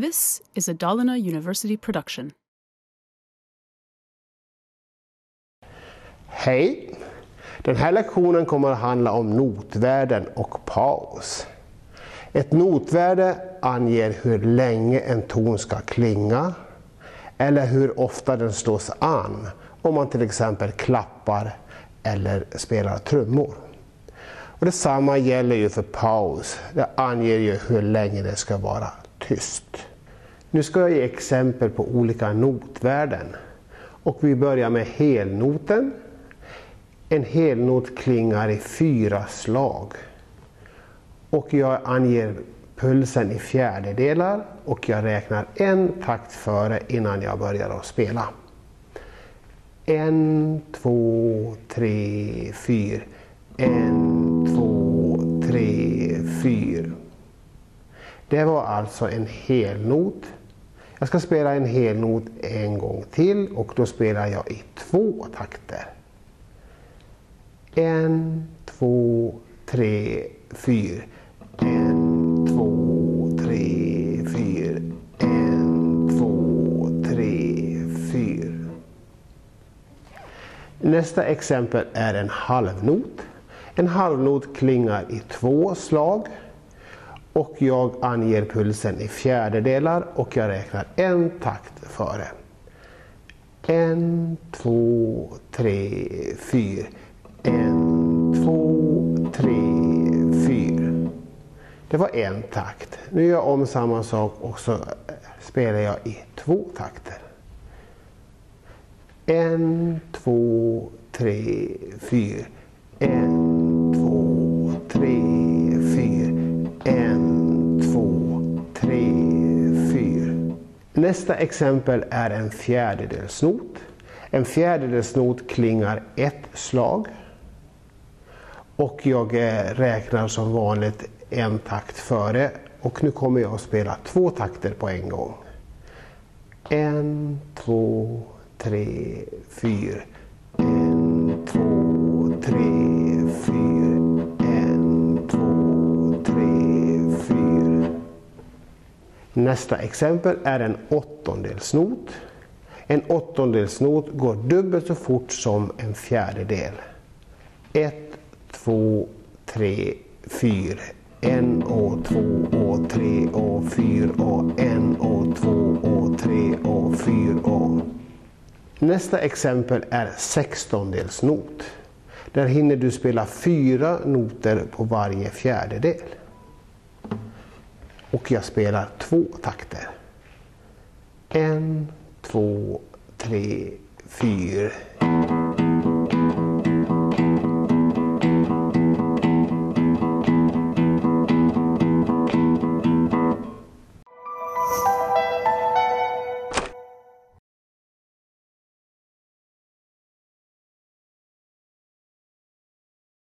This is a Dalarna University production. Hej! Den här lektionen kommer att handla om notvärden och paus. Ett notvärde anger hur länge en ton ska klinga eller hur ofta den slås an om man till exempel klappar eller spelar trummor. Och detsamma gäller ju för paus. Det anger ju hur länge det ska vara tyst. Nu ska jag ge exempel på olika notvärden. Och vi börjar med helnoten. En helnot klingar i fyra slag. Och jag anger pulsen i fjärdedelar och jag räknar en takt före innan jag börjar att spela. En, två, tre, fyra. En, två, tre, fyra. Det var alltså en helnot. Jag ska spela en helnot en gång till och då spelar jag i två takter. En, två, tre, fyra. En, två, tre, fyra. En, två, tre, fyra. Nästa exempel är en halvnot. En halvnot klingar i två slag. Och jag anger pulsen i fjärdedelar och jag räknar en takt före. En, två, tre, fyra. En, två, tre, fyra. Det var en takt. Nu gör jag om samma sak och så spelar jag i två takter. En, två, tre, fyra. En, två, tre, Nästa exempel är en fjärdedelsnot. En fjärdedelsnot klingar ett slag. Och jag eh, räknar som vanligt en takt före. Och nu kommer jag att spela två takter på en gång. En, två, tre, fyra. Nästa exempel är en åttondelsnot. En åttondelsnot går dubbelt så fort som en fjärdedel. Ett, två, tre, fyra. En och två och tre och fyra och en och två och tre och fyra och. Nästa exempel är sextondelsnot. Där hinner du spela fyra noter på varje fjärdedel. Och jag spelar två takter. En, två, tre, fyra.